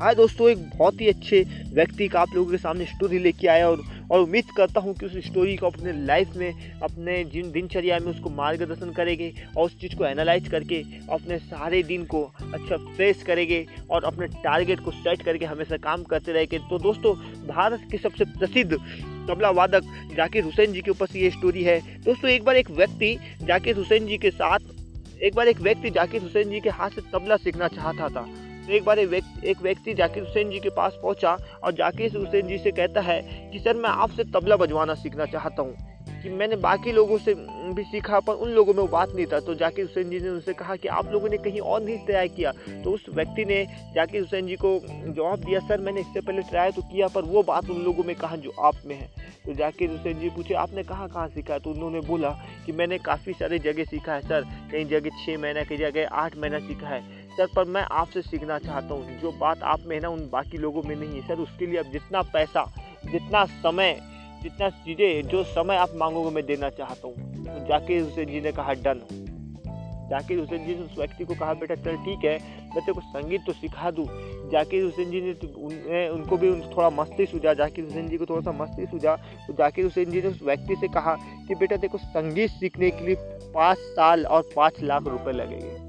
हाँ दोस्तों, एक बहुत ही अच्छे व्यक्ति का आप लोगों के सामने स्टोरी लेके आया और और उम्मीद करता हूँ कि उस स्टोरी को अपने लाइफ में, अपने जिन दिनचर्या में उसको मार्गदर्शन करेंगे और उस चीज़ को एनालाइज करके अपने सारे दिन को अच्छा फ्रेश करेंगे और अपने टारगेट को सेट करके हमेशा काम करते रहेंगे। तो दोस्तों, भारत के सबसे प्रसिद्ध तबला वादक जाकिर हुसैन जी के ऊपर से ये स्टोरी है। दोस्तों, एक बार एक व्यक्ति जाकिर हुसैन जी के साथ, एक बार एक व्यक्ति जाकिर हुसैन जी के हाथ से तबला सीखना चाहता था। तो एक बार एक व्यक्ति जाकिर हुसैन जी के पास पहुँचा और जाकिर हुसैन जी से कहता है कि, सर, मैं आपसे तबला बजवाना सीखना चाहता हूँ। कि मैंने बाकी लोगों से भी सीखा, पर उन लोगों में वो बात नहीं था। तो जाकिर हुसैन जी ने उनसे कहा कि, आप लोगों ने कहीं और नहीं ट्राई किया। तो उस व्यक्ति ने जाकिर हुसैन जी को जवाब दिया, सर, मैंने इससे पहले ट्राई तो किया, पर वो बात उन लोगों में कहा जो आप में है। तो जाकिर हुसैन जी पूछे, आपने कहाँ कहाँ सीखा? तो उन्होंने बोला कि, मैंने काफ़ी सारी जगह सीखा है, सर। कई जगह छः महीना, कई जगह आठ महीना सीखा है। सर पर मैं आपसे सीखना चाहता हूँ। जो बात आप में है ना, उन बाकी लोगों में नहीं है। सर, उसके लिए आप जितना पैसा, जितना समय, जितना चीज़ें, जो समय आप मांगोगे, मैं देना चाहता हूँ। तो जाकिर हुसैन जी ने कहा, डन। जाकिर हुसैन जी ने उस व्यक्ति को कहा, बेटा, चल, ठीक है, मैं तेरे को संगीत तो सिखा दूँ। जाकिर हुसैन जी ने तो उन्हें उनको भी थोड़ा मस्ती सूझा जाकिर हुसैन जी को थोड़ा सा मस्ती सूझा तो जाकिर हुसैन जी ने उस व्यक्ति से कहा कि, बेटा देखो संगीत सीखने के लिए पाँच साल और पाँच लाख रुपए लगेंगे।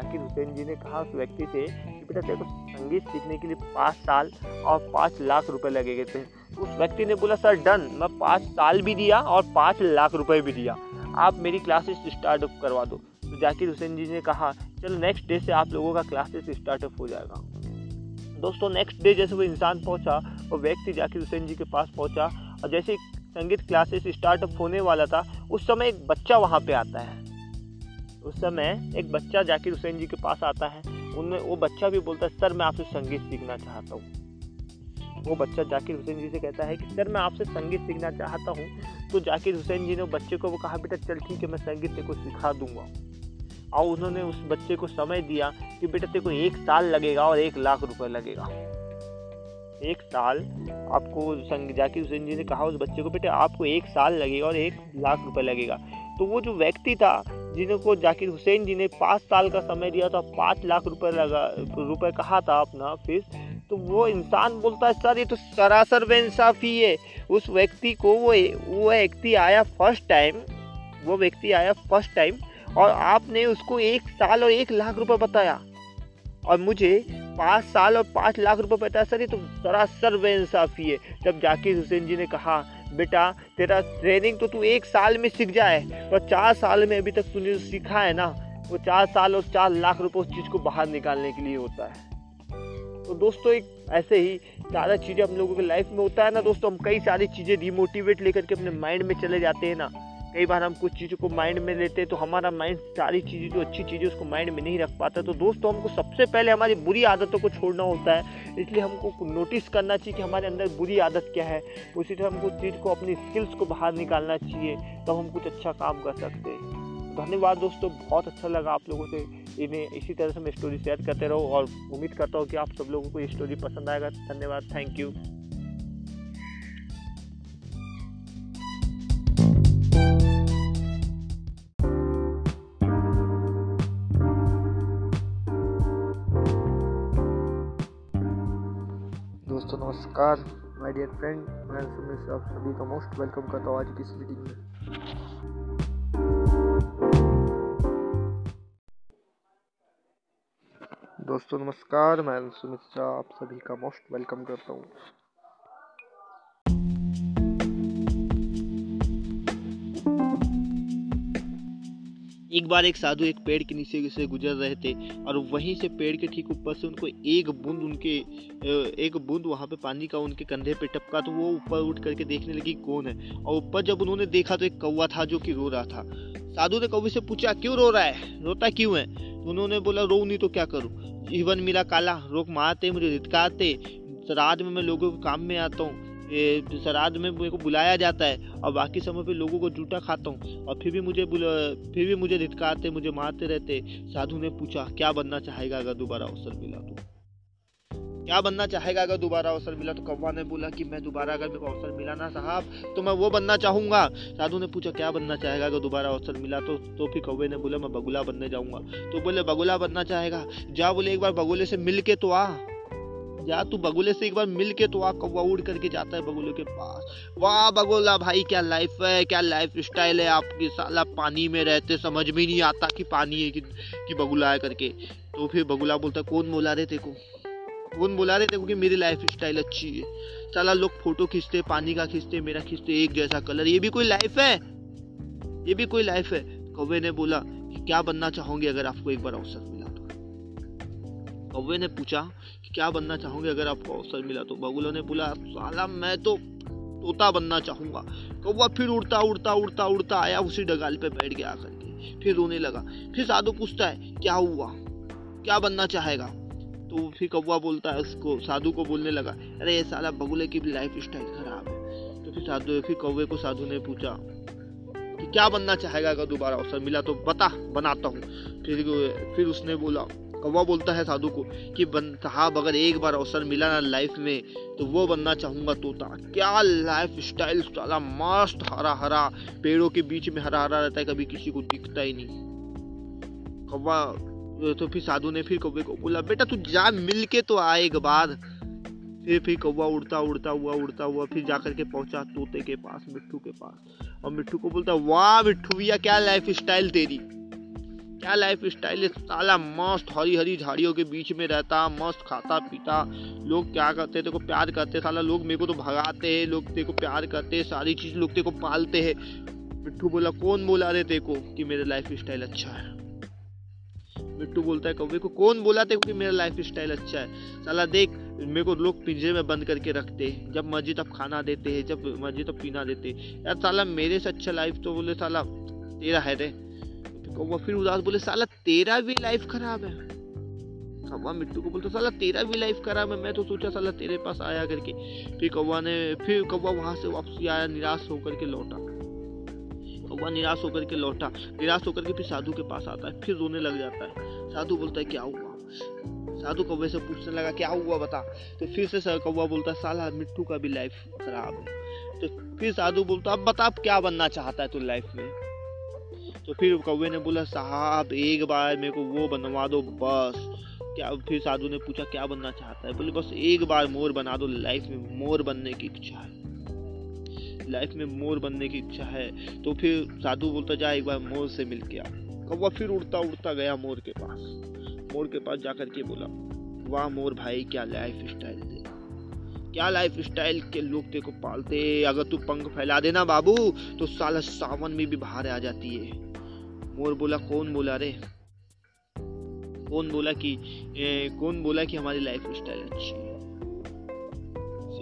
जाकिर हुसैन जी ने कहा उस व्यक्ति से कि बेटा तेरे को संगीत सीखने के लिए पाँच साल और पाँच लाख रुपए लगेंगे थे। उस व्यक्ति ने बोला, सर, डन, मैं पाँच साल भी दिया और पाँच लाख रुपए भी दिया। आप मेरी क्लासेस स्टार्टअप करवा दो। तो जाकिर हुसैन जी ने कहा, चलो नेक्स्ट डे से आप लोगों का क्लासेस स्टार्टअप हो जाएगा। दोस्तों नेक्स्ट डे जैसे वो इंसान पहुँचा, वो व्यक्ति जाकिर हुसैन जी के पास पहुँचा, और जैसे संगीत क्लासेस स्टार्टअप होने वाला था, उस समय एक बच्चा वहाँ पे आता है। उस समय एक बच्चा जाकिर हुसैन जी के पास आता है। उनमें वो बच्चा भी बोलता है, सर, मैं आपसे संगीत सीखना चाहता हूँ। वो बच्चा जाकिर हुसैन जी से कहता है कि, सर, मैं आपसे संगीत सीखना चाहता हूँ। तो जाकिर हुसैन जी ने बच्चे को, वो कहा, बेटा, चल, ठीक है, मैं संगीत तेरे सिखा दूँगा। और उन्होंने उस बच्चे को समय दिया कि, बेटा, तेरे को एक साल लगेगा और एक लाख रुपए लगेगा। एक साल आपको जाकिर हुसैन जी ने कहा उस बच्चे को, बेटा, आपको एक साल लगेगा और एक लाख रुपए लगेगा। तो वो जो व्यक्ति था जिनको जाकिर हुसैन जी ने पाँच साल का समय दिया था, पाँच लाख रुपए लगा, रुपए कहा था अपना फ़ीस तो वो इंसान बोलता है, सर, ये तो सरासर बेइंसाफ़ी है। उस व्यक्ति को वो वो व्यक्ति आया फ़र्स्ट टाइम वो व्यक्ति आया फ़र्स्ट टाइम और आपने उसको एक साल और एक लाख रुपए बताया। और मुझे पाँच साल और पाँच लाख रुपए बताया, सर, ये तो सरासर बेइंसाफ़ी है। जब जाकिर हुसैन जी ने कहा बेटा, तेरा ट्रेनिंग तो तू एक साल में सीख जाए। और चार साल में अभी तक तूने सीखा है ना, वो चार साल और चार लाख रुपये उस चीज़ को बाहर निकालने के लिए होता है। तो दोस्तों, एक ऐसे ही ज़्यादा चीज़ें हम लोगों के लाइफ में होता है ना, दोस्तों, हम कई सारी चीज़ें डीमोटिवेट लेकर के अपने माइंड में चले जाते हैं ना। कई बार हम कुछ चीज़ों को माइंड में लेते हैं तो हमारा माइंड सारी चीज़ें जो अच्छी चीज़ें उसको माइंड में नहीं रख पाता। तो दोस्तों, हमको सबसे पहले हमारी बुरी आदतों को छोड़ना होता है। इसलिए हमको नोटिस करना चाहिए कि हमारे अंदर बुरी आदत क्या है। उसी तरह हमको चीज़ को, अपनी स्किल्स को बाहर निकालना चाहिए, तब हम कुछ अच्छा काम कर सकते हैं। धन्यवाद दोस्तों, बहुत अच्छा लगा आप लोगों से। इन्हें इसी तरह से मैं स्टोरी शेयर करते रहो और उम्मीद करता हूँ कि आप सब लोगों को ये स्टोरी पसंद आएगा। धन्यवाद थैंक यू नमस्कार माय डियर फ्रेंड मैं सुमित, आप सभी का मोस्ट वेलकम करता हूँ आज की इस मीटिंग में। दोस्तों, नमस्कार, मैं सुमित शाह आप सभी का मोस्ट वेलकम करता हूँ। एक बार एक साधु एक पेड़ के नीचे से गुजर रहे थे और वहीं से पेड़ के ठीक ऊपर से उनको एक बूंद उनके एक बूंद वहाँ पे पानी का उनके कंधे पे टपका तो वो ऊपर उठ करके देखने लगी कौन है। और ऊपर जब उन्होंने देखा तो एक कौवा था जो कि रो रहा था। साधु ने कौवे से पूछा, क्यों रो रहा है? रोता क्यों है? उन्होंने बोला रो नहीं तो क्या करूँ? जीवन मेरा काला, रोक मारते, मुझे रितकाते रात में मैं लोगों के काम में आता हूँ। श्राद्ध में मेरे को बुलाया जाता है और बाकी समय पे लोगों को जूटा खाता हूँ। और फिर भी मुझे फिर भी मुझे धिटकारते मुझे मारते रहते। साधु ने पूछा, क्या बनना चाहेगा अगर दोबारा अवसर मिला तो? क्या बनना चाहेगा अगर दोबारा अवसर मिला तो? कौवा ने बोला कि, मैं दोबारा अगर मेरे को अवसर मिला ना साहब तो मैं वो बनना चाहूँगा। साधु ने पूछा, क्या बनना चाहेगा अगर दोबारा अवसर मिला तो? तो फिर कौवे ने बोला, मैं बगुला बनने जाऊँगा। तो बोले, बगुला बनना चाहेगा? जा बोले, एक बार बगुले से मिल के तो आ। जा तू बगुले से एक बार मिल के तो आ कौवा उड़ करके जाता है बगुले के पास। वाह बगुला भाई क्या लाइफ है क्या लाइफ स्टाइल है आपकी? साला पानी में रहते समझ में नहीं आता कि पानी है कि, कि बगुला है करके। तो फिर बगुला बोलता कौन बोला रहे तेको? कौन बोला रहे थे कि मेरी लाइफ स्टाइल अच्छी है? चला लोग फ़ोटो खींचते पानी का खींचते मेरा खींचते एक जैसा कलर ये भी कोई लाइफ है? ये भी कोई लाइफ है? कौवे ने बोला कि क्या बनना चाहोगे अगर आपको एक बार अवसर मिला तो? कौवे ने पूछा कि क्या बनना चाहोगे अगर आपको अवसर मिला? तो बगुला ने बोला, साला, मैं तो तोता बनना चाहूँगा। कौवा फिर उड़ता उड़ता उड़ता उड़ता आया, उसी डगाल पे बैठ गया आकर के। फिर रोने लगा। फिर साधु पूछता है, क्या हुआ? क्या बनना चाहेगा? तो फिर कौवा बोलता है, उसको, साधु को बोलने लगा, अरे ये साला, बगुले की भी लाइफ स्टाइल खराब है। तो फिर साधु, फिर कौवे को साधु ने पूछा कि क्या बनना चाहेगा अगर दोबारा अवसर मिला? तो बता, बनाता हूँ। फिर फिर उसने बोला कौवा बोलता है साधु को कि बन, साहब, अगर एक बार अवसर मिला ना लाइफ में तो वो बनना चाहूँगा तोता। क्या लाइफ स्टाइल साला मस्त हरा हरा पेड़ों के बीच में हरा हरा रहता है, कभी किसी को दिखता ही नहीं। कौवा तो फिर साधु ने फिर कौवे को बोला, बेटा, तू जा मिल के तो आए एक बार। फिर फिर कौवा उड़ता उड़ता हुआ उड़ता हुआ, फिर जाकर के पहुँचा तोते के पास, मिट्टू के पास। और मिट्टू को बोलता, वाह, मिट्टू भैया, क्या लाइफ स्टाइल तेरी? क्या लाइफ स्टाइल है? साला मस्त हरी हरी झाड़ियों के बीच में रहता, मस्त खाता पीता लोग क्या करते तेरे को प्यार करते साला। लोग मेरे को तो भगाते हैं, लोग तेरे को प्यार करते हैं, सारी चीज़ लोग तेरे को पालते हैं। मिट्टू बोला, कौन बोला रहे तेरे को मेरा लाइफ स्टाइल अच्छा है? मिट्टू बोलता है कौवे को कौन बोला था कि मेरा लाइफ स्टाइल अच्छा है? साला, देख, मेरे को लोग पिंजरे में बंद करके रखते हैं। जब मर्ज़ी तब खाना देते हैं, जब मर्ज़ी तब पीना देते हैं। यार साला, मेरे से अच्छा लाइफ तो बोले, साला, तेरा है रे। कौवा फिर उदास बोले, साला, तेरा भी लाइफ खराब है। कौवा मिट्टू को बोलता, साला, तेरा भी लाइफ खराब है। मैं तो सोचा, साला, तेरे पास आया करके। फिर कौवा ने, फिर कौवा वहाँ से वापसी आया, निराश होकर के लौटा। कौवा निराश होकर के लौटा, निराश होकर के फिर साधु के पास आता है, फिर रोने लग जाता है। साधु बोलता है, क्या हुआ? साधु कौवे से पूछने लगा, क्या हुआ, बता? तो फिर से कौवा बोलता है, साला, मिट्टू का भी लाइफ खराब है। तो फिर साधु बोलता, अब बता क्या बनना चाहता है तू लाइफ में? तो फिर कौवे ने बोला, साहब, एक बार मेरे को वो बनवा दो, बस। क्या, फिर साधु ने पूछा, क्या बनना चाहता है? बोले, बस एक बार मोर बना दो, लाइफ में मोर बनने की इच्छा है। लाइफ में मोर बनने की इच्छा है। तो फिर साधु बोलता, जा एक बार मोर से मिल आ। कौवा फिर उड़ता उड़ता गया मोर के पास। मोर के पास जाकर के बोला, वाह मोर भाई, क्या लाइफ स्टाइल दे क्या लाइफ स्टाइल के लोग तेरे को पालते अगर तू पंख फैला देना बाबू तो साला सावन में भी बाहर आ जाती है। मोर बोला कौन बोला रे? कौन बोला कि ए, कौन बोला कि हमारी लाइफ स्टाइल अच्छी है?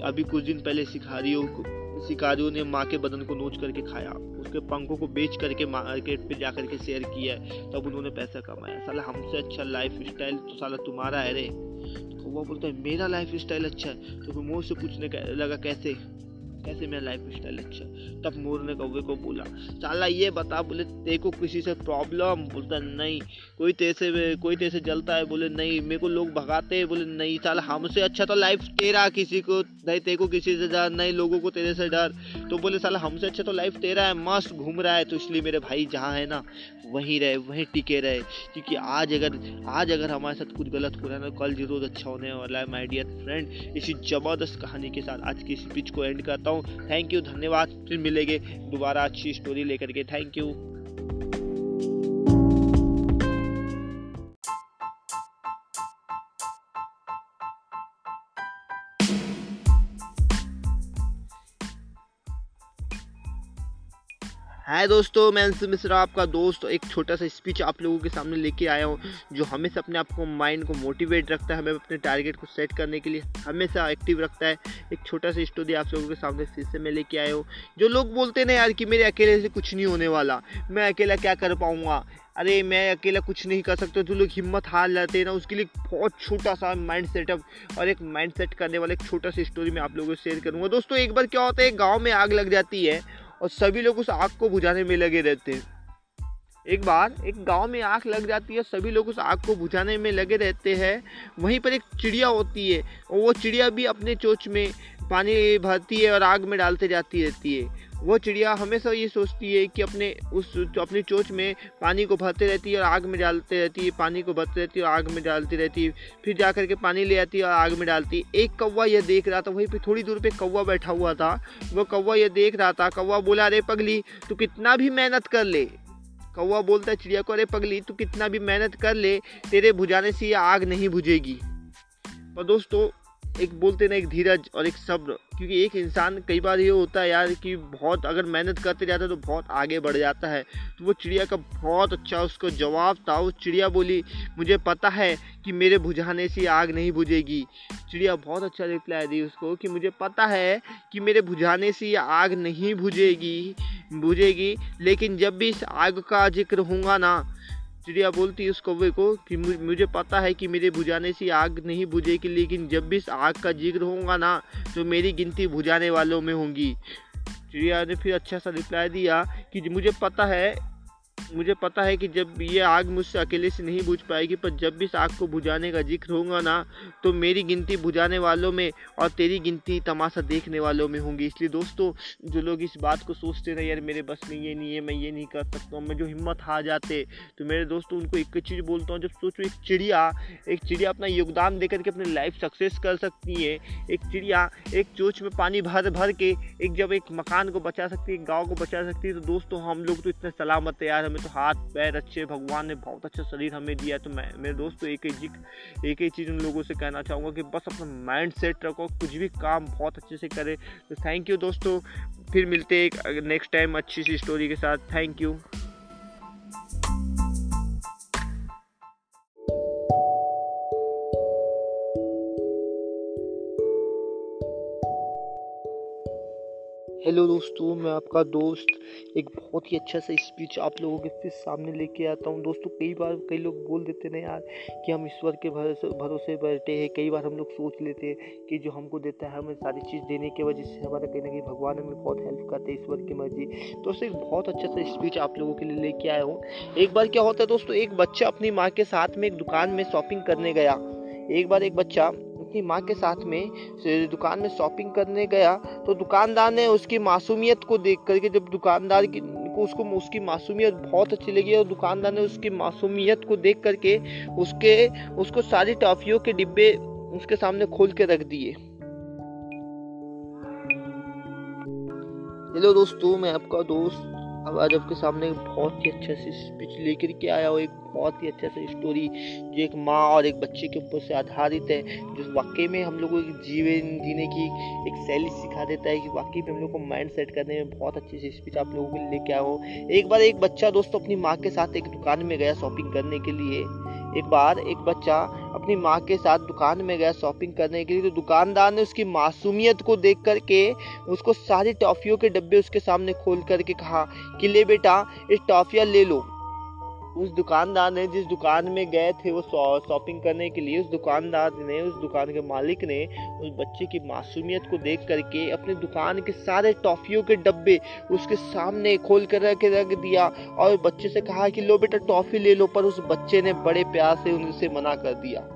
अभी कुछ दिन पहले शिकारियों को शिकारियों ने माँ के बदन को नोच करके खाया। उसके पंखों को बेच करके मार्केट पे जा करके शेयर किया तब उन्होंने पैसा कमाया। साला हमसे अच्छा लाइफ स्टाइल तो साला तुम्हारा है रे। तो वो बोलता है मेरा लाइफ स्टाइल अच्छा है? तो फिर से पूछने लगा कैसे? कैसे मेरा लाइफ स्टाइल अच्छा। तब मोर ने कौवे को बोला, साला ये बता, बोले तेरे को किसी से प्रॉब्लम बोलता, नहीं, कोई तेरे से, कोई तेरे से जलता है। बोले, नहीं, मेरे को लोग भगाते हैं। बोले, नहीं, साला, हमसे अच्छा तो लाइफ तेरा किसी को, नहीं, तेरे को किसी से डर, नहीं, लोगों को तेरे से डर। तो बोले, साला, हमसे अच्छा तो लाइफ तेरा है, मस्त घूम रहा है। तो इसलिए मेरे भाई जहाँ है ना, वहीं रहे, वहीं टिके रहे। क्योंकि आज अगर आज अगर हमारे साथ कुछ गलत हो रहा है ना, कल ज़रूर अच्छा होने वाला है माई डियर फ्रेंड इसी ज़बरदस्त कहानी के साथ आज की स्पीच को एंड करता हूँ। थैंक यू धन्यवाद। फिर मिलेंगे दोबारा अच्छी स्टोरी लेकर के। थैंक यू हाय दोस्तों, मैं अंशु मिश्रा, आपका दोस्त, एक छोटा सा स्पीच आप लोगों के सामने लेके आया हूँ, जो हमेशा अपने आप को माइंड को मोटिवेट रखता है, हमें अपने टारगेट को सेट करने के लिए हमेशा एक्टिव रखता है। एक छोटा सा स्टोरी आप लोगों के सामने फिर से मैं लेके आया हूँ, जो लोग बोलते ना यार कि मेरे अकेले से कुछ नहीं होने वाला, मैं अकेला क्या कर पाऊँगा? अरे, मैं अकेला कुछ नहीं कर सकता, जो लोग हिम्मत हार जाते हैं ना, उसके लिए बहुत छोटा सा माइंड सेटअप और एक माइंड सेट करने वाला एक छोटा सा स्टोरी मैं आप लोगों से शेयर करूँगा। दोस्तों, एक बार क्या होता है, गाँव में आग लग जाती है और सभी लोग उस आग को बुझाने में लगे रहते हैं। एक बार एक गाँव में आग लग जाती है, सभी लोग उस आग को बुझाने में लगे रहते हैं। वहीं पर एक चिड़िया होती है, और वो चिड़िया भी अपने चोच में पानी भरती है और आग में डालते जाती रहती है। वो चिड़िया हमेशा ये सोचती है कि अपने उस, अपनी चोच में पानी को भरते रहती है और आग में डालते रहती है, पानी को भरते रहती है और आग में डालती रहती है, फिर जा कर के पानी ले आती है और आग में डालती है। एक कौवा यह देख रहा था, वहीं पे थोड़ी दूर पे कौवा बैठा हुआ था। वो कौवा यह देख रहा था, कौवा बोला, अरे पगली, तू कितना भी मेहनत कर ले। कौवा बोलता है चिड़िया को, अरे पगली, तू कितना भी मेहनत कर ले, तेरे बुझाने से ये आग नहीं बुझेगी। और दोस्तों एक बोलते ना, एक धीरज और एक सब्र। क्योंकि एक इंसान कई बार ये होता है यार कि बहुत अगर मेहनत करते जाता है तो बहुत आगे बढ़ जाता है। तो वो चिड़िया का बहुत अच्छा उसको जवाब था। वो चिड़िया बोली, मुझे पता है कि मेरे बुझाने से आग नहीं बुझेगी। चिड़िया बहुत अच्छा रिप्लाई दी उसको कि, मुझे पता है कि मेरे बुझाने से आग नहीं बुझेगी बुझेगी, लेकिन जब भी इस आग का ज़िक्र होगा ना चिड़िया बोलती है उस कौवे को कि मुझे पता है कि मेरे बुझाने से आग नहीं बुझेगी, लेकिन जब भी इस आग का ज़िक्र होगा ना तो मेरी गिनती बुझाने वालों में होंगी। चिड़िया ने फिर अच्छा सा रिप्लाई दिया कि मुझे पता है मुझे पता है कि जब ये आग मुझसे अकेले से नहीं बुझ पाएगी, पर जब भी इस आग को बुझाने का ज़िक्र होगा ना तो मेरी गिनती बुझाने वालों में और तेरी गिनती तमाशा देखने वालों में होंगी। इसलिए दोस्तों, जो लोग इस बात को सोचते रहे यार मेरे बस में ये नहीं है, मैं ये नहीं कर सकता हूँ, मैं जो हिम्मत हार जाते। तो मेरे दोस्तों, उनको एक चीज़ बोलता हूँ, जब सोचो, एक चिड़िया एक चिड़िया अपना योगदान दे करके अपनी लाइफ सक्सेस कर सकती है। एक चिड़िया, एक चोच में पानी भर भर के एक जब एक मकान को बचा सकती है गाँव को बचा सकती है तो दोस्तों, हम लोग तो इतने सलामत है यार हमें तो हाथ, पैर अच्छे, भगवान ने बहुत अच्छा शरीर हमें दिया है। तो मैं, मेरे दोस्तों, एक ही एक ही चीज़ उन लोगों से कहना चाहूँगा कि बस अपना माइंड सेट रखो, कुछ भी काम बहुत अच्छे से करे। तो थैंक यू दोस्तों, फिर मिलते हैं नेक्स्ट टाइम अच्छी सी स्टोरी के साथ। थैंक यू हेलो दोस्तों, मैं आपका दोस्त, एक बहुत ही अच्छा सा स्पीच आप लोगों के फिर सामने लेके आता हूँ। दोस्तों, कई बार कई लोग बोल देते ना यार कि हम ईश्वर के भरोसे भरोसे बैठे हैं। कई बार हम लोग सोच लेते हैं कि जो हमको देता है, हमें सारी चीज़ देने की वजह से हमारा कहीं ना कहीं भगवान हमें बहुत हेल्प करते हैं ईश्वर की मर्ज़ी। दोस्तों, एक बहुत अच्छा सा स्पीच आप लोगों के लिए लेके आया हूँ। एक बार क्या होता है दोस्तों, एक बच्चा अपनी माँ के साथ में एक दुकान में शॉपिंग करने गया। एक बार एक बच्चा अपनी माँ के साथ में दुकान में शॉपिंग करने गया तो दुकानदार ने उसकी मासूमियत को देख करके जब दुकानदार की उसको, उसकी मासूमियत बहुत अच्छी लगी और दुकानदार ने उसकी मासूमियत को देख करके उसके, उसको सारी टॉफियों के डिब्बे उसके सामने खोल के रख दिए। हेलो दोस्तों, मैं आपका दोस्त अब आज आपके सामने बहुत ही अच्छे से स्पीच लेकर के आया हूँ एक बहुत ही अच्छा सा स्टोरी जो एक माँ और एक बच्चे के ऊपर से आधारित है, जो वाकई में हम लोग को एक जीवन जीने की एक शैली सिखा देता है कि वाकई में हम लोग को माइंड सेट करने में बहुत अच्छी सी स्पीच आप लोगों के लेके आया एक बार एक बच्चा दोस्तों अपनी माँ के साथ एक दुकान में गया शॉपिंग करने के लिए। एक बार एक बच्चा अपनी माँ के साथ दुकान में गया शॉपिंग करने के लिए तो दुकानदार ने उसकी मासूमियत को देख करके उसको सारी टॉफ़ियों के डब्बे उसके सामने खोल करके कहा कि, ले बेटा, इस टॉफ़ियाँ ले लो। उस दुकानदार ने जिस दुकान में गए थे वो शॉपिंग करने के लिए, उस दुकानदार ने, उस दुकान के मालिक ने उस बच्चे की मासूमियत को देख करके अपने दुकान के सारे टॉफियों के डब्बे उसके सामने खोल कर रख रख दिया और बच्चे से कहा कि लो बेटा, टॉफी ले लो, पर उस बच्चे ने बड़े प्यार से उनसे मना कर दिया।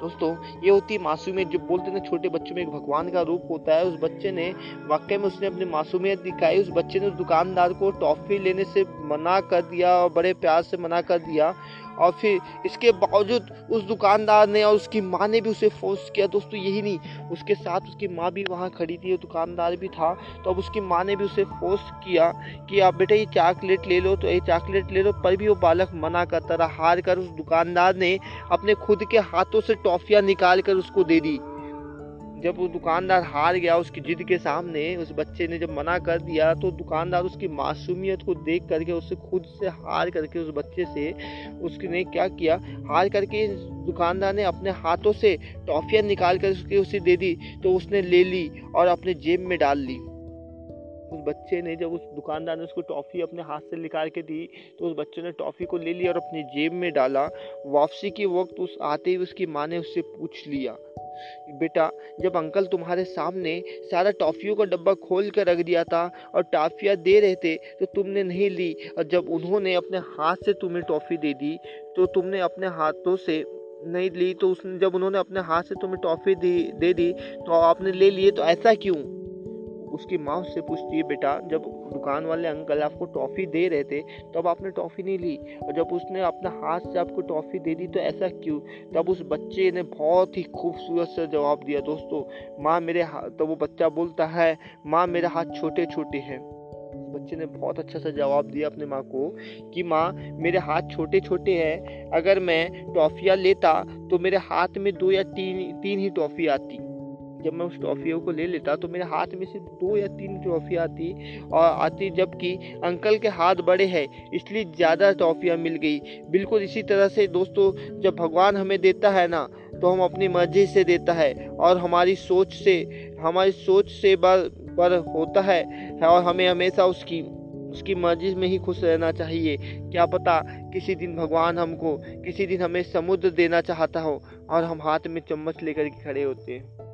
दोस्तों, ये होती है मासूमियत। जो बोलते हैं छोटे बच्चों में एक भगवान का रूप होता है, उस बच्चे ने, वाकई में उसने अपनी मासूमियत दिखाई। उस बच्चे ने उस दुकानदार को टॉफ़ी लेने से मना कर दिया और बड़े प्यार से मना कर दिया। और फिर इसके बावजूद उस दुकानदार ने और उसकी माँ ने भी उसे फोर्स किया। दोस्तों, यही नहीं, उसके साथ उसकी माँ भी वहाँ खड़ी थी दुकानदार भी था। तो अब उसकी माँ ने भी उसे फोर्स किया कि आप बेटा ये चॉकलेट ले लो तो ये चॉकलेट ले लो, पर भी वो बालक मना करता रहा। हार कर उस दुकानदार ने अपने खुद के हाथों से टॉफियाँ निकाल कर उसको दे दी। जब वो दुकानदार हार गया, उसकी जिद के सामने उस बच्चे ने जब मना कर दिया तो दुकानदार उसकी मासूमियत को देख करके उससे खुद से हार करके, उस बच्चे से उसने क्या किया? हार करके दुकानदार ने अपने हाथों से टॉफियाँ निकाल कर उसके, उसे दे दी तो उसने ले ली और अपने जेब में डाल ली। उस बच्चे ने जब उस दुकानदार ने उसको टॉफ़ी अपने हाथ से निकाल के दी तो उस बच्चे ने टॉफ़ी को ले लिया और अपनी जेब में डाला। वापसी के वक्त उस आते ही उसकी माँ ने उससे पूछ लिया बेटा, जब अंकल तुम्हारे सामने सारा टॉफ़ियों का डब्बा खोल कर रख दिया था और टॉफ़ियाँ दे रहे थे तो तुमने नहीं ली। और जब उन्होंने अपने हाथ से तुम्हें टॉफ़ी दे दी तो तुमने अपने हाथों से नहीं ली तो उसने जब उन्होंने अपने हाथ से तुम्हें टॉफ़ी दी, दे दी तो आपने ले लिए तो ऐसा क्यों? उसकी माँ उससे पूछती है, बेटा, जब दुकान वाले अंकल आपको टॉफ़ी दे रहे थे, तब तो आपने टॉफ़ी नहीं ली? और जब उसने अपने हाथ से आपको टॉफ़ी दे दी तो ऐसा क्यों? तब उस बच्चे ने बहुत ही खूबसूरत से जवाब दिया, दोस्तों, माँ मेरे हाथ तो वो बच्चा बोलता है, माँ, मेरे हाथ छोटे छोटे हैं बच्चे ने बहुत अच्छा सा जवाब दिया अपने माँ को कि, माँ, मेरे हाथ छोटे छोटे हैं। अगर मैं टॉफ़ियाँ लेता तो मेरे हाथ में दो या तीन तीन ही टॉफ़ी आती। जब मैं उस ट्रॉफियों को ले लेता तो मेरे हाथ में सिर्फ़ दो या तीन ट्रॉफी आती और आती जबकि अंकल के हाथ बड़े हैं, इसलिए ज़्यादा ट्रॉफियाँ मिल गई। बिल्कुल इसी तरह से दोस्तों, जब भगवान हमें देता है ना तो हम अपनी मर्ज़ी से देता है और हमारी सोच से, हमारी सोच से बर पर होता है और हमें हमेशा उसकी उसकी मर्ज़ी में ही खुश रहना चाहिए। क्या पता किसी दिन भगवान हमको, किसी दिन हमें समुद्र देना चाहता हो और हम हाथ में चम्मच लेकर के खड़े होते। हैं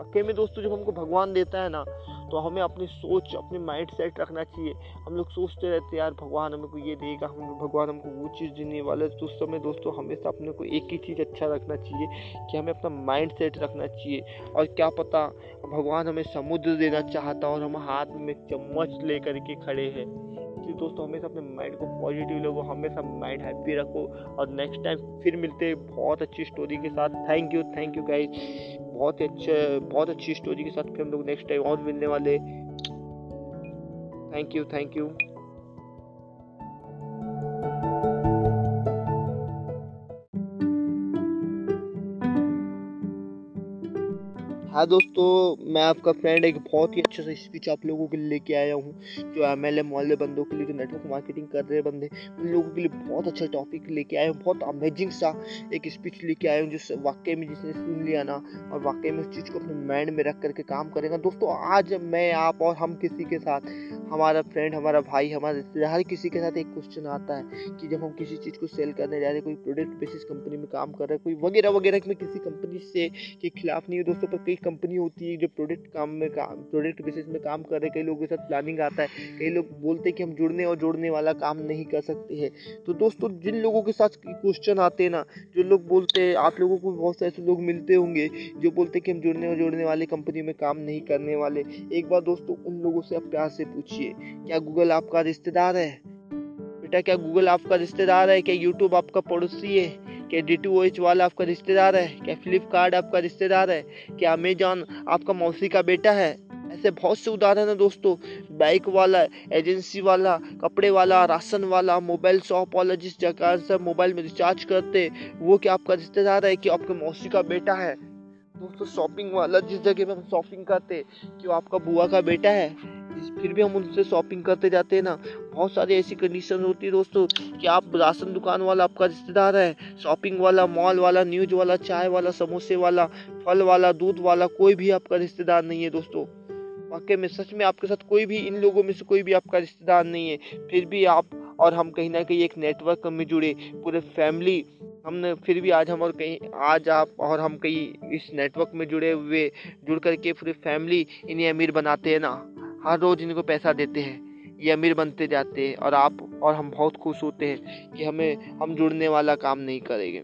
वाकई में दोस्तों, जब हमको भगवान देता है ना तो हमें अपनी सोच, अपनी माइंड सेट रखना चाहिए। हम लोग सोचते रहते हैं, यार, भगवान हमको ये देगा, हम भगवान हमको वो चीज़ देने वाले तो उस समय दोस्तों, हमेशा अपने को एक ही चीज़ अच्छा रखना चाहिए, कि हमें अपना माइंड सेट रखना चाहिए। और क्या पता, भगवान हमें समुद्र देना चाहता और हम हाथ में चम्मच ले करके खड़े हैं। इसलिए दोस्तों हमेशा अपने माइंड को पॉजिटिव लगो हमेशा माइंड हैप्पी रखो। और नेक्स्ट टाइम फिर मिलते हैं बहुत अच्छी स्टोरी के साथ। Thank you thank you guys बहुत ही अच्छा बहुत अच्छी स्टोरी के साथ फिर हम लोग नेक्स्ट टाइम और मिलने वाले थैंक यू थैंक यू हाँ दोस्तों, मैं आपका फ्रेंड एक बहुत ही अच्छा सा स्पीच आप लोगों के लिए लेके आया हूँ, जो एम एल ए मोहल्ले बंदों के लिए, जो नेटवर्क मार्केटिंग कर रहे बंदे, उन लोगों के लिए बहुत अच्छा टॉपिक लेके आया हूँ, बहुत अमेजिंग सा एक स्पीच लेके आया हूँ जिस वाकई में जिसने सुन लिया ना, और वाकई में उस चीज़ को अपने माइंड में रख करके काम करेगा। दोस्तों, आज मैं, आप और हम किसी के साथ, हमारा फ्रेंड हमारा भाई, हमारा रिश्तेदार, हर किसी के साथ एक क्वेश्चन आता है कि जब हम किसी चीज़ को सेल करने जा रहे हैं, कोई प्रोडक्ट बेसिस कंपनी में काम कर रहा है, कोई वगैरह वगैरह में किसी कंपनी से के खिलाफ नहीं है। दोस्तों, पर कई कंपनी होती है, जो प्रोडक्ट काम में काम प्रोडक्ट बेसिस में काम कर रहे कई लोगों के साथ प्लानिंग आता है, कई लोग बोलते हैं कि हम जुड़ने और जोड़ने वाला काम नहीं कर सकते हैं। तो दोस्तों, जिन लोगों के साथ क्वेश्चन आते हैं ना, जो लोग बोलते हैं, आप लोगों को बहुत से ऐसे लोग मिलते होंगे, जो बोलते हैं कि हम जुड़ने और जोड़ने वाले कंपनी में काम नहीं करने वाले। एक बार दोस्तों, उन लोगों से आप प्यार से पूछिए, क्या गूगल आपका रिश्तेदार है? बेटा, क्या गूगल आपका रिश्तेदार है? क्या यूट्यूब आपका पड़ोसी है? क्या डी टू एच वाला आपका रिश्तेदार है? क्या फ्लिपकार्ट आपका रिश्तेदार है? क्या अमेजॉन आपका मौसी का बेटा है? ऐसे बहुत से उदाहरण है दोस्तों। बाइक वाला एजेंसी वाला, कपड़े वाला, राशन वाला मोबाइल शॉप वाला, जिस जगह से मोबाइल में रिचार्ज करते, वो क्या आपका रिश्तेदार है? कि आपके मौसी का बेटा है? दोस्तों शॉपिंग वाला जिस जगह पे हम शॉपिंग करते कि वो आपका बुआ का बेटा है? फिर भी हम उनसे शॉपिंग करते जाते हैं ना। बहुत सारी ऐसी कंडीशन होती है दोस्तों कि आप राशन दुकान वाला, आपका रिश्तेदार है शॉपिंग वाला मॉल वाला न्यूज़ वाला, चाय वाला, समोसे वाला, फल वाला, दूध वाला, कोई भी आपका रिश्तेदार नहीं है दोस्तों। वाकई में सच में आपके साथ कोई भी, इन लोगों में से कोई भी आपका रिश्तेदार नहीं है। फिर भी आप और हम कहीं ना कहीं एक नेटवर्क में जुड़े, पूरे फैमिली हमने फिर भी आज हम और कहीं, आज आप और हम कहीं इस नेटवर्क में जुड़े हुए, जुड़ करके पूरी फैमिली इन्हें अमीर बनाते हैं ना। हर रोज़ इनको पैसा देते हैं। ये अमीर बनते जाते हैं और आप और हम बहुत खुश होते हैं कि हमें, हम जुड़ने वाला काम नहीं करेंगे।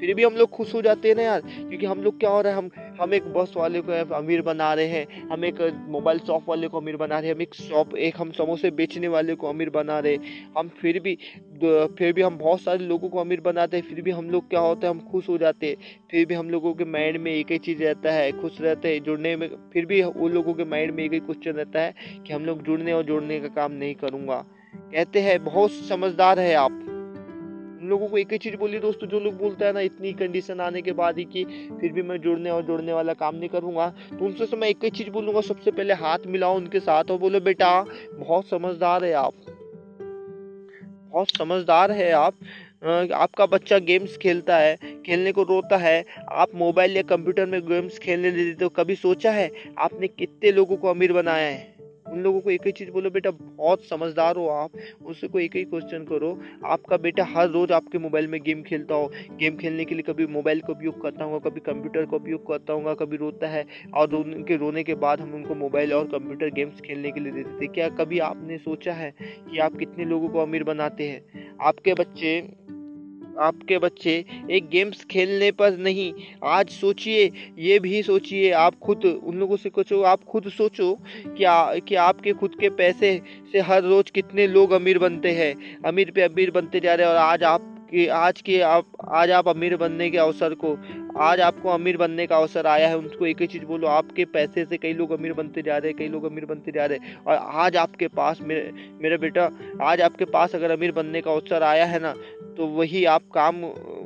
फिर भी हम लोग खुश हो जाते हैं ना यार, क्योंकि हम लोग क्या हो रहा है, हम हम एक बस वाले को अमीर बना रहे हैं, हम एक मोबाइल शॉप वाले को अमीर बना रहे हैं, हम एक शॉप, एक हम समोसे बेचने वाले को अमीर बना रहे हैं। हम फिर भी फिर भी हम बहुत सारे लोगों को अमीर बनाते हैं, फिर भी हम लोग क्या होता है, हम खुश हो जाते हैं। फिर भी हम लोगों के माइंड में एक ही चीज़ रहता है, खुश रहते हैं, जुड़ने में, फिर भी उन लोगों के माइंड में एक ही क्वेश्चन रहता है कि हम लोग जुड़ने और जोड़ने का काम नहीं करूँगा। कहते हैं, बहुत समझदार है आप। लोगों को एक ही चीज़ बोली दोस्तों, जो लोग बोलता है ना, इतनी कंडीशन आने के बाद ही कि फिर भी मैं जुड़ने और जुड़ने वाला काम नहीं करूँगा। तो उनसे तो मैं एक ही चीज़ बोलूँगा, सबसे पहले हाथ मिलाओ उनके साथ और बोलो, बेटा, बहुत समझदार है आप। बहुत समझदार है आप। आपका बच्चा गेम्स खेलता है, खेलने को रोता है। आप मोबाइल या कंप्यूटर में गेम्स खेलने देते हो। कभी सोचा है आपने कितने लोगों को अमीर बनाया है? उन लोगों को एक ही चीज़ बोलो, बेटा, बहुत समझदार हो आप। उससे को एक ही क्वेश्चन करो। आपका बेटा हर रोज़ आपके मोबाइल में गेम खेलता हो। गेम खेलने के लिए कभी मोबाइल का उपयोग करता होगा, कभी कंप्यूटर का उपयोग करता होगा, कभी रोता है। और उनके रोने के बाद हम उनको मोबाइल और कंप्यूटर गेम्स खेलने के लिए दे देते क्या कभी आपने सोचा है कि आप कितने लोगों को अमीर बनाते हैं? आपके बच्चे आपके बच्चे एक गेम्स खेलने पर नहीं। आज सोचिए ये भी सोचिए आप खुद उन लोगों से कुछ आप खुद सोचो कि आ, कि आपके खुद के पैसे से हर रोज कितने लोग अमीर बनते हैं। अमीर पे अमीर बनते जा रहे हैं और आज आप कि आज के आप आज आप अमीर बनने के अवसर को आज आपको अमीर बनने का अवसर आया है। उनको एक ही चीज़ बोलो आपके पैसे से कई लोग अमीर बनते जा रहे हैं कई लोग अमीर बनते जा रहे हैं। और आज आपके पास मेरे मेरा बेटा आज आपके पास अगर अमीर बनने का अवसर आया है ना तो वही आप काम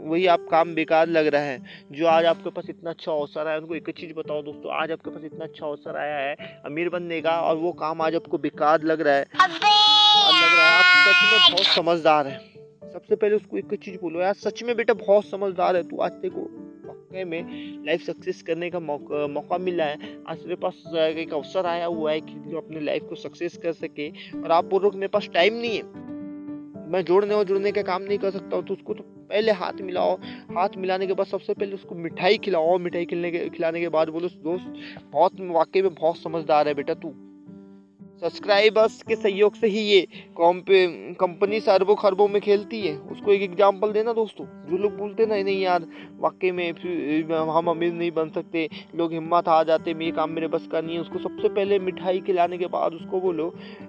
वही आप काम बेकार लग रहा है। जो आज आपके पास इतना अच्छा अवसर आया उनको एक ही चीज़ बताओ दोस्तों आज आपके पास इतना अच्छा अवसर आया है अमीर बनने का और वो काम आज आपको बेकार लग रहा है। लग रहा है आप सच में बहुत समझदार है। सबसे पहले उसको एक चीज़ बोलो यार सच में बेटा बहुत समझदार है तू आज तेरे को वाकई में लाइफ सक्सेस करने का मौका मौका मिला है। आज तेरे पास एक अवसर आया हुआ है कि जो अपने लाइफ को सक्सेस कर सके और आप बोल रहे हो मेरे पास टाइम नहीं है। मैं जोड़ने और जुड़ने का काम नहीं कर सकता हूँ तो उसको तो पहले हाथ मिलाओ। हाथ मिलाने के बाद सबसे पहले उसको मिठाई खिलाओ मिठाई खिलने के, खिलाने के बाद बोलो, दोस्त, बहुत, वाकई में बहुत समझदार है बेटा तू। सब्सक्राइबर्स के सहयोग से ही ये कंपनी अरबों खरबों में खेलती है। उसको एक एग्जांपल देना दोस्तों। जो लोग बोलते ना नहीं यार, वाकई में हम अमीर नहीं बन सकते। लोग हिम्मत आ जाते ये काम मेरे बस का नहीं है। उसको सबसे पहले मिठाई खिलाने के बाद उसको बोलो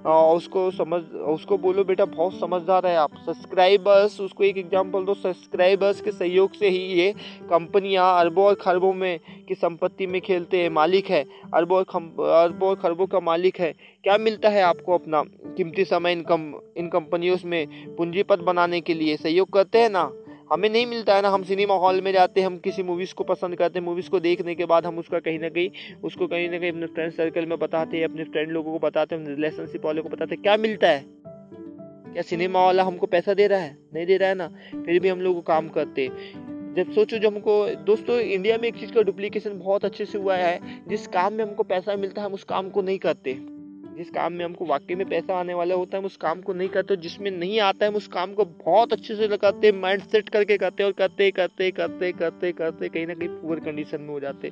उसको समझ, उसको बोलो, बेटा, बहुत समझदार है आप। सब्सक्राइबर्स उसको एक एग्ज़ाम्पल दो सब्सक्राइबर्स के सहयोग से ही ये कंपनियाँ अरबों और खरबों में की संपत्ति में खेलते हैं। मालिक है। अरबों और अरबों और खरबों का मालिक है। क्या मिलता है आपको अपना कीमती समय इन कम इन कंपनियों में पूंजीपत बनाने के लिए? सहयोग करते हैं ना? हमें नहीं मिलता है ना, हम सिनेमा हॉल में जाते हैं, हम किसी मूवीज़ को पसंद करते हैं मूवीज़ को देखने के बाद हम उसका कहीं ना कहीं, उसको कहीं ना कहीं अपने फ्रेंड सर्कल में बताते हैं, अपने फ्रेंड लोगों को बताते हैं रिलेशनशिप वाले को बताते हैं। क्या मिलता है? क्या सिनेमा वाला हमको पैसा दे रहा है? नहीं दे रहा है ना? फिर भी हम लोग काम करते जब सोचो जो हमको, दोस्तों इंडिया में एक चीज़ का डुप्लीकेशन बहुत अच्छे से हुआ है, जिस काम में हमको पैसा मिलता है, हम उस काम को नहीं करते। जिस काम में हमको वाकई में पैसा आने वाला होता है, हम उस काम को नहीं करते जिसमें नहीं आता है, हम उस काम को बहुत अच्छे से लगाते माइंड सेट करके करते और करते करते करते करते करते, कहीं ना कहीं पुअर कंडीशन में हो जाते।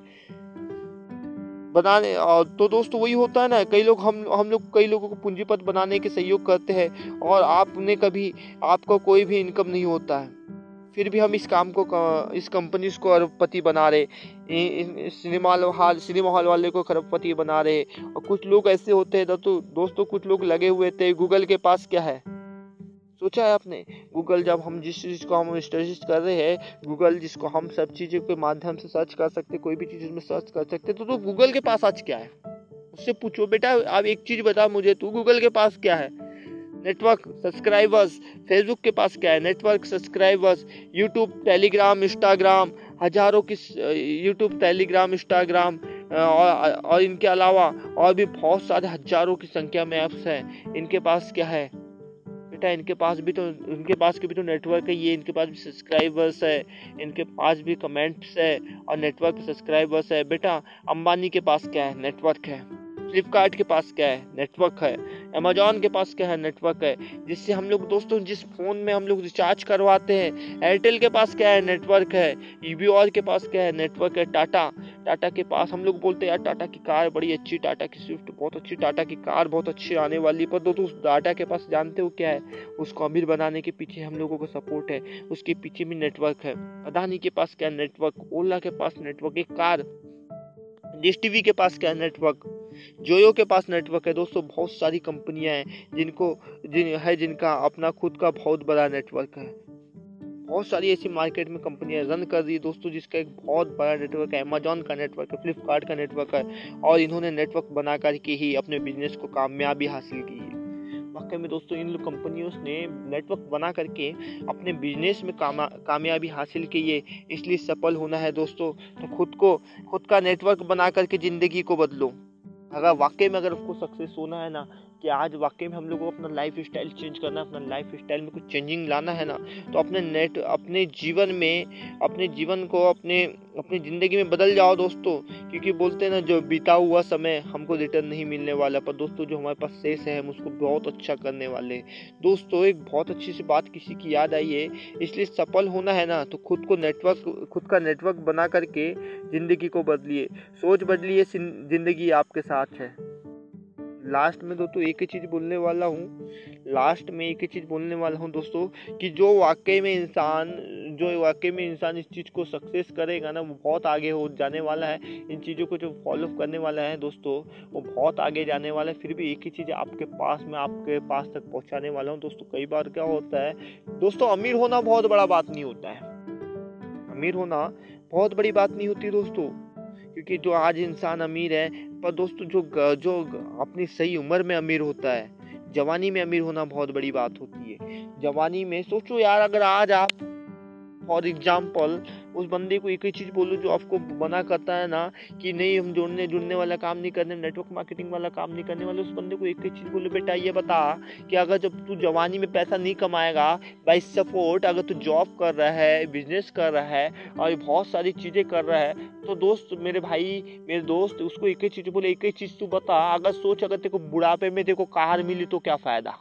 बनाने तो दोस्तों, वही होता है ना, कई लोग हम हम लोग, कई लोगों को पूंजीपत बनाने के सहयोग करते हैं, और आपने कभी, आपका कोई भी इनकम नहीं होता है। फिर भी हम इस काम को इस कंपनी को अरबपति बना रहे सिनेमा हॉल सिनेमा हॉल वाले को खरबपति बना रहे और कुछ लोग ऐसे होते हैं तो दोस्तों कुछ लोग लगे हुए थे गूगल के पास क्या है? सोचा है आपने? गूगल जब हम जिस चीज़ को हम स्टडीज़ कर रहे हैं गूगल जिसको हम सब चीज़ों के माध्यम से सर्च कर सकते कोई भी चीज़ में सर्च कर सकते तो, तो गूगल के पास आज क्या है? उससे पूछो बेटा आप एक चीज़ बता मुझे तू गूगल के पास क्या है? Network subscribers. फेसबुक के पास क्या है? Network subscribers YouTube Telegram Instagram हज़ारों की यूट्यूब टेलीग्राम इंस्टाग्राम और, और इनके अलावा और भी बहुत सारे हज़ारों की संख्या में ऐप्स हैं। इनके पास क्या है? बेटा इनके पास भी तो इनके पास के भी तो नेटवर्क है ये इनके पास भी सब्सक्राइबर्स है इनके पास भी कमेंट्स है और नेटवर्क सब्सक्राइबर्स है। बेटा अंबानी के पास क्या है? नेटवर्क है। फ्लिपकार्ट के पास क्या है? नेटवर्क है। अमेजोन के पास क्या है? नेटवर्क है। जिससे हम लोग दोस्तों, जिस फ़ोन में हम लोग रिचार्ज करवाते हैं एयरटेल के पास क्या है? नेटवर्क है। ईवी और के पास क्या है? नेटवर्क है। टाटा टाटा के पास हम लोग बोलते हैं, यार टाटा की कार बड़ी अच्छी टाटा की स्विफ्ट बहुत अच्छी टाटा की कार बहुत अच्छी आने वाली पर दोस्तों, उस टाटा के पास जानते हो क्या है? उसको अमीर बनाने के पीछे हम लोगों को सपोर्ट है। उसके पीछे भी नेटवर्क है। अदानी के पास क्या नेटवर्क ओला के पास नेटवर्क एक कार। डिश टीवी के पास क्या नेटवर्क जोयो के पास नेटवर्क है दोस्तों, बहुत सारी कंपनियाँ हैं जिनको, जिन, है जिनका अपना खुद का बहुत बड़ा नेटवर्क है। बहुत सारी ऐसी मार्केट में कंपनियाँ रन कर रही है दोस्तों, जिसका एक बहुत बड़ा नेटवर्क है। अमेजोन का नेटवर्क है फ्लिपकार्ट का नेटवर्क है और इन्होंने नेटवर्क बना करके ही अपने बिज़नेस को कामयाबी हासिल की। है वाकई में दोस्तों, इन कंपनियों ने नेटवर्क बना करके अपने बिज़नेस में कामा, कामयाबी हासिल की है, इसलिए सफल होना है दोस्तों। तो खुद को, खुद का नेटवर्क बना करके ज़िंदगी को बदलो। अगर वाकई में अगर आपको सक्सेस होना है ना कि आज वाकई में हम लोग को अपना लाइफ स्टाइल चेंज करना है, अपना लाइफ स्टाइल में कुछ चेंजिंग लाना है ना तो अपने नेट अपने जीवन में, अपने जीवन को अपने, अपनी ज़िंदगी में बदल जाओ दोस्तों। क्योंकि बोलते हैं ना, जो बीता हुआ समय हमको रिटर्न नहीं मिलने वाला, पर दोस्तों जो हमारे पास शेष है, हम उसको बहुत अच्छा करने वाले दोस्तों, एक बहुत अच्छी सी बात किसी की याद आई है, इसलिए सफल होना है ना तो खुद को नेटवर्क खुद का नेटवर्क बना करके ज़िंदगी को बदलिए। सोच बदलिए, ज़िंदगी आपके साथ है। लास्ट में दोस्तों एक ही चीज़ बोलने वाला हूँ। लास्ट में एक ही चीज़ बोलने वाला हूँ दोस्तों कि जो वाकई में इंसान, जो वाकई में इंसान इस चीज़ को सक्सेस करेगा ना, वो बहुत आगे हो जाने वाला है। इन चीज़ों को जो फॉलो करने वाला है दोस्तों, वो बहुत आगे जाने वाला है। फिर भी एक ही चीज़ आपके पास, में आपके पास तक पहुँचाने वाला हूँ दोस्तों। कई बार क्या होता है, दोस्तों अमीर होना बहुत बड़ा बात नहीं होता है। अमीर होना बहुत बड़ी बात नहीं होती दोस्तों। क्योंकि जो आज इंसान अमीर है, पर दोस्तों जो जो अपनी सही उम्र में अमीर होता है, जवानी में अमीर होना बहुत बड़ी बात होती है। जवानी में सोचो यार, अगर आज आप फॉर एग्ज़ाम्पल उस बंदे को एक ही चीज़ बोलो जो आपको मना करता है ना, कि नहीं, हम जुड़ने जुड़ने वाला काम नहीं करने नेटवर्क मार्केटिंग वाला काम नहीं करने वाले, उस बंदे को एक ही चीज़ बोलो, बेटा, ये बता कि अगर जब तू जवानी में पैसा नहीं कमाएगा बाई सपोर्ट अगर तू जॉब कर रहा है बिज़नेस कर रहा है, और बहुत सारी चीज़ें कर रहा है तो दोस्त, मेरे भाई, मेरे दोस्त, उसको एक ही चीज़ बोले, एक ही चीज़ तू बता, अगर सोच, अगर तेरे को बुढ़ापे में देखो कार मिली तो क्या फ़ायदा?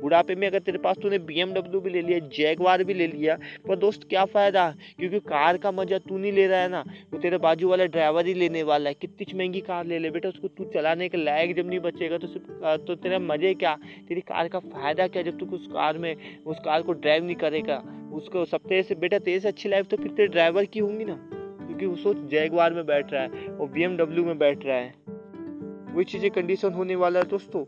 बुढ़ापे में अगर तेरे पास तूने बी भी ले लिया जैगवार भी ले लिया, पर दोस्त क्या फ़ायदा? क्योंकि कार का मज़ा तू नहीं ले रहा है ना वो तेरे बाजू वाला ड्राइवर ही लेने वाला है। कितनी महँगी कार ले ले बेटा, उसको तू चलाने के लायक जब नहीं बचेगा तो सिर्फ़ तो तेरा मज़े क्या? तेरी कार का फ़ायदा क्या जब तू उस कार में, उस कार को ड्राइव नहीं करेगा? उसको सब तेरे से, बेटा तेरे से अच्छी लाइफ तो फिर तेरे ड्राइवर की होंगी ना, क्योंकि वो सोच जैगवार में बैठ रहा है, और BMW में बैठ रहा है। वही चीज़ें कंडीशन होने वाला है दोस्तों।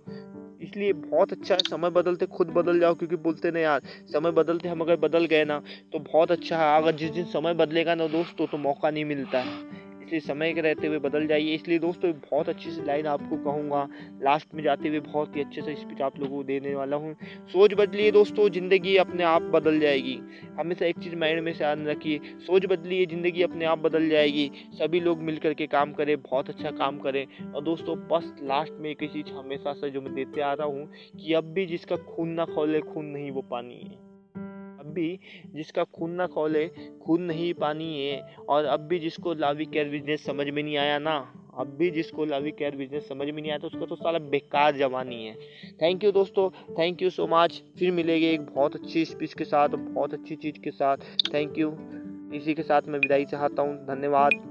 इसलिए बहुत अच्छा है, समय बदलते खुद बदल जाओ, क्योंकि बोलते ना यार, समय बदलते हम अगर बदल गए ना तो बहुत अच्छा है। अगर जिस दिन समय बदलेगा ना दोस्तों तो मौका नहीं मिलता है। इसलिए समय के रहते हुए बदल जाइए। इसलिए दोस्तों बहुत अच्छी सी लाइन आपको कहूँगा। लास्ट में जाते हुए बहुत ही अच्छे से स्पीच आप लोगों को देने वाला हूँ। सोच बदलिए दोस्तों, ज़िंदगी अपने आप बदल जाएगी। हमेशा एक चीज़ माइंड में ध्यान रखिए, सोच बदलिए, ज़िंदगी अपने आप बदल जाएगी। सभी लोग मिल करके काम करें, बहुत अच्छा काम करें। और दोस्तों, बस लास्ट में एक चीज़ हमेशा से जो मैं देते आ रहा हूँ कि अब भी जिसका खून ना खोले, खून नहीं वो पानी है। अब भी जिसका खून ना खोले, खून नहीं पानी है। और अब भी जिसको लावी केयर बिज़नेस समझ में नहीं आया ना, अब भी जिसको लावी केयर बिज़नेस समझ में नहीं आया तो उसका तो सारा बेकार जवानी है। थैंक यू दोस्तों थैंक यू सो मच फिर मिलेंगे एक बहुत अच्छी स्पीच के साथ, बहुत अच्छी चीज़ के साथ। थैंक यू इसी के साथ मैं विदाई चाहता हूँ। धन्यवाद।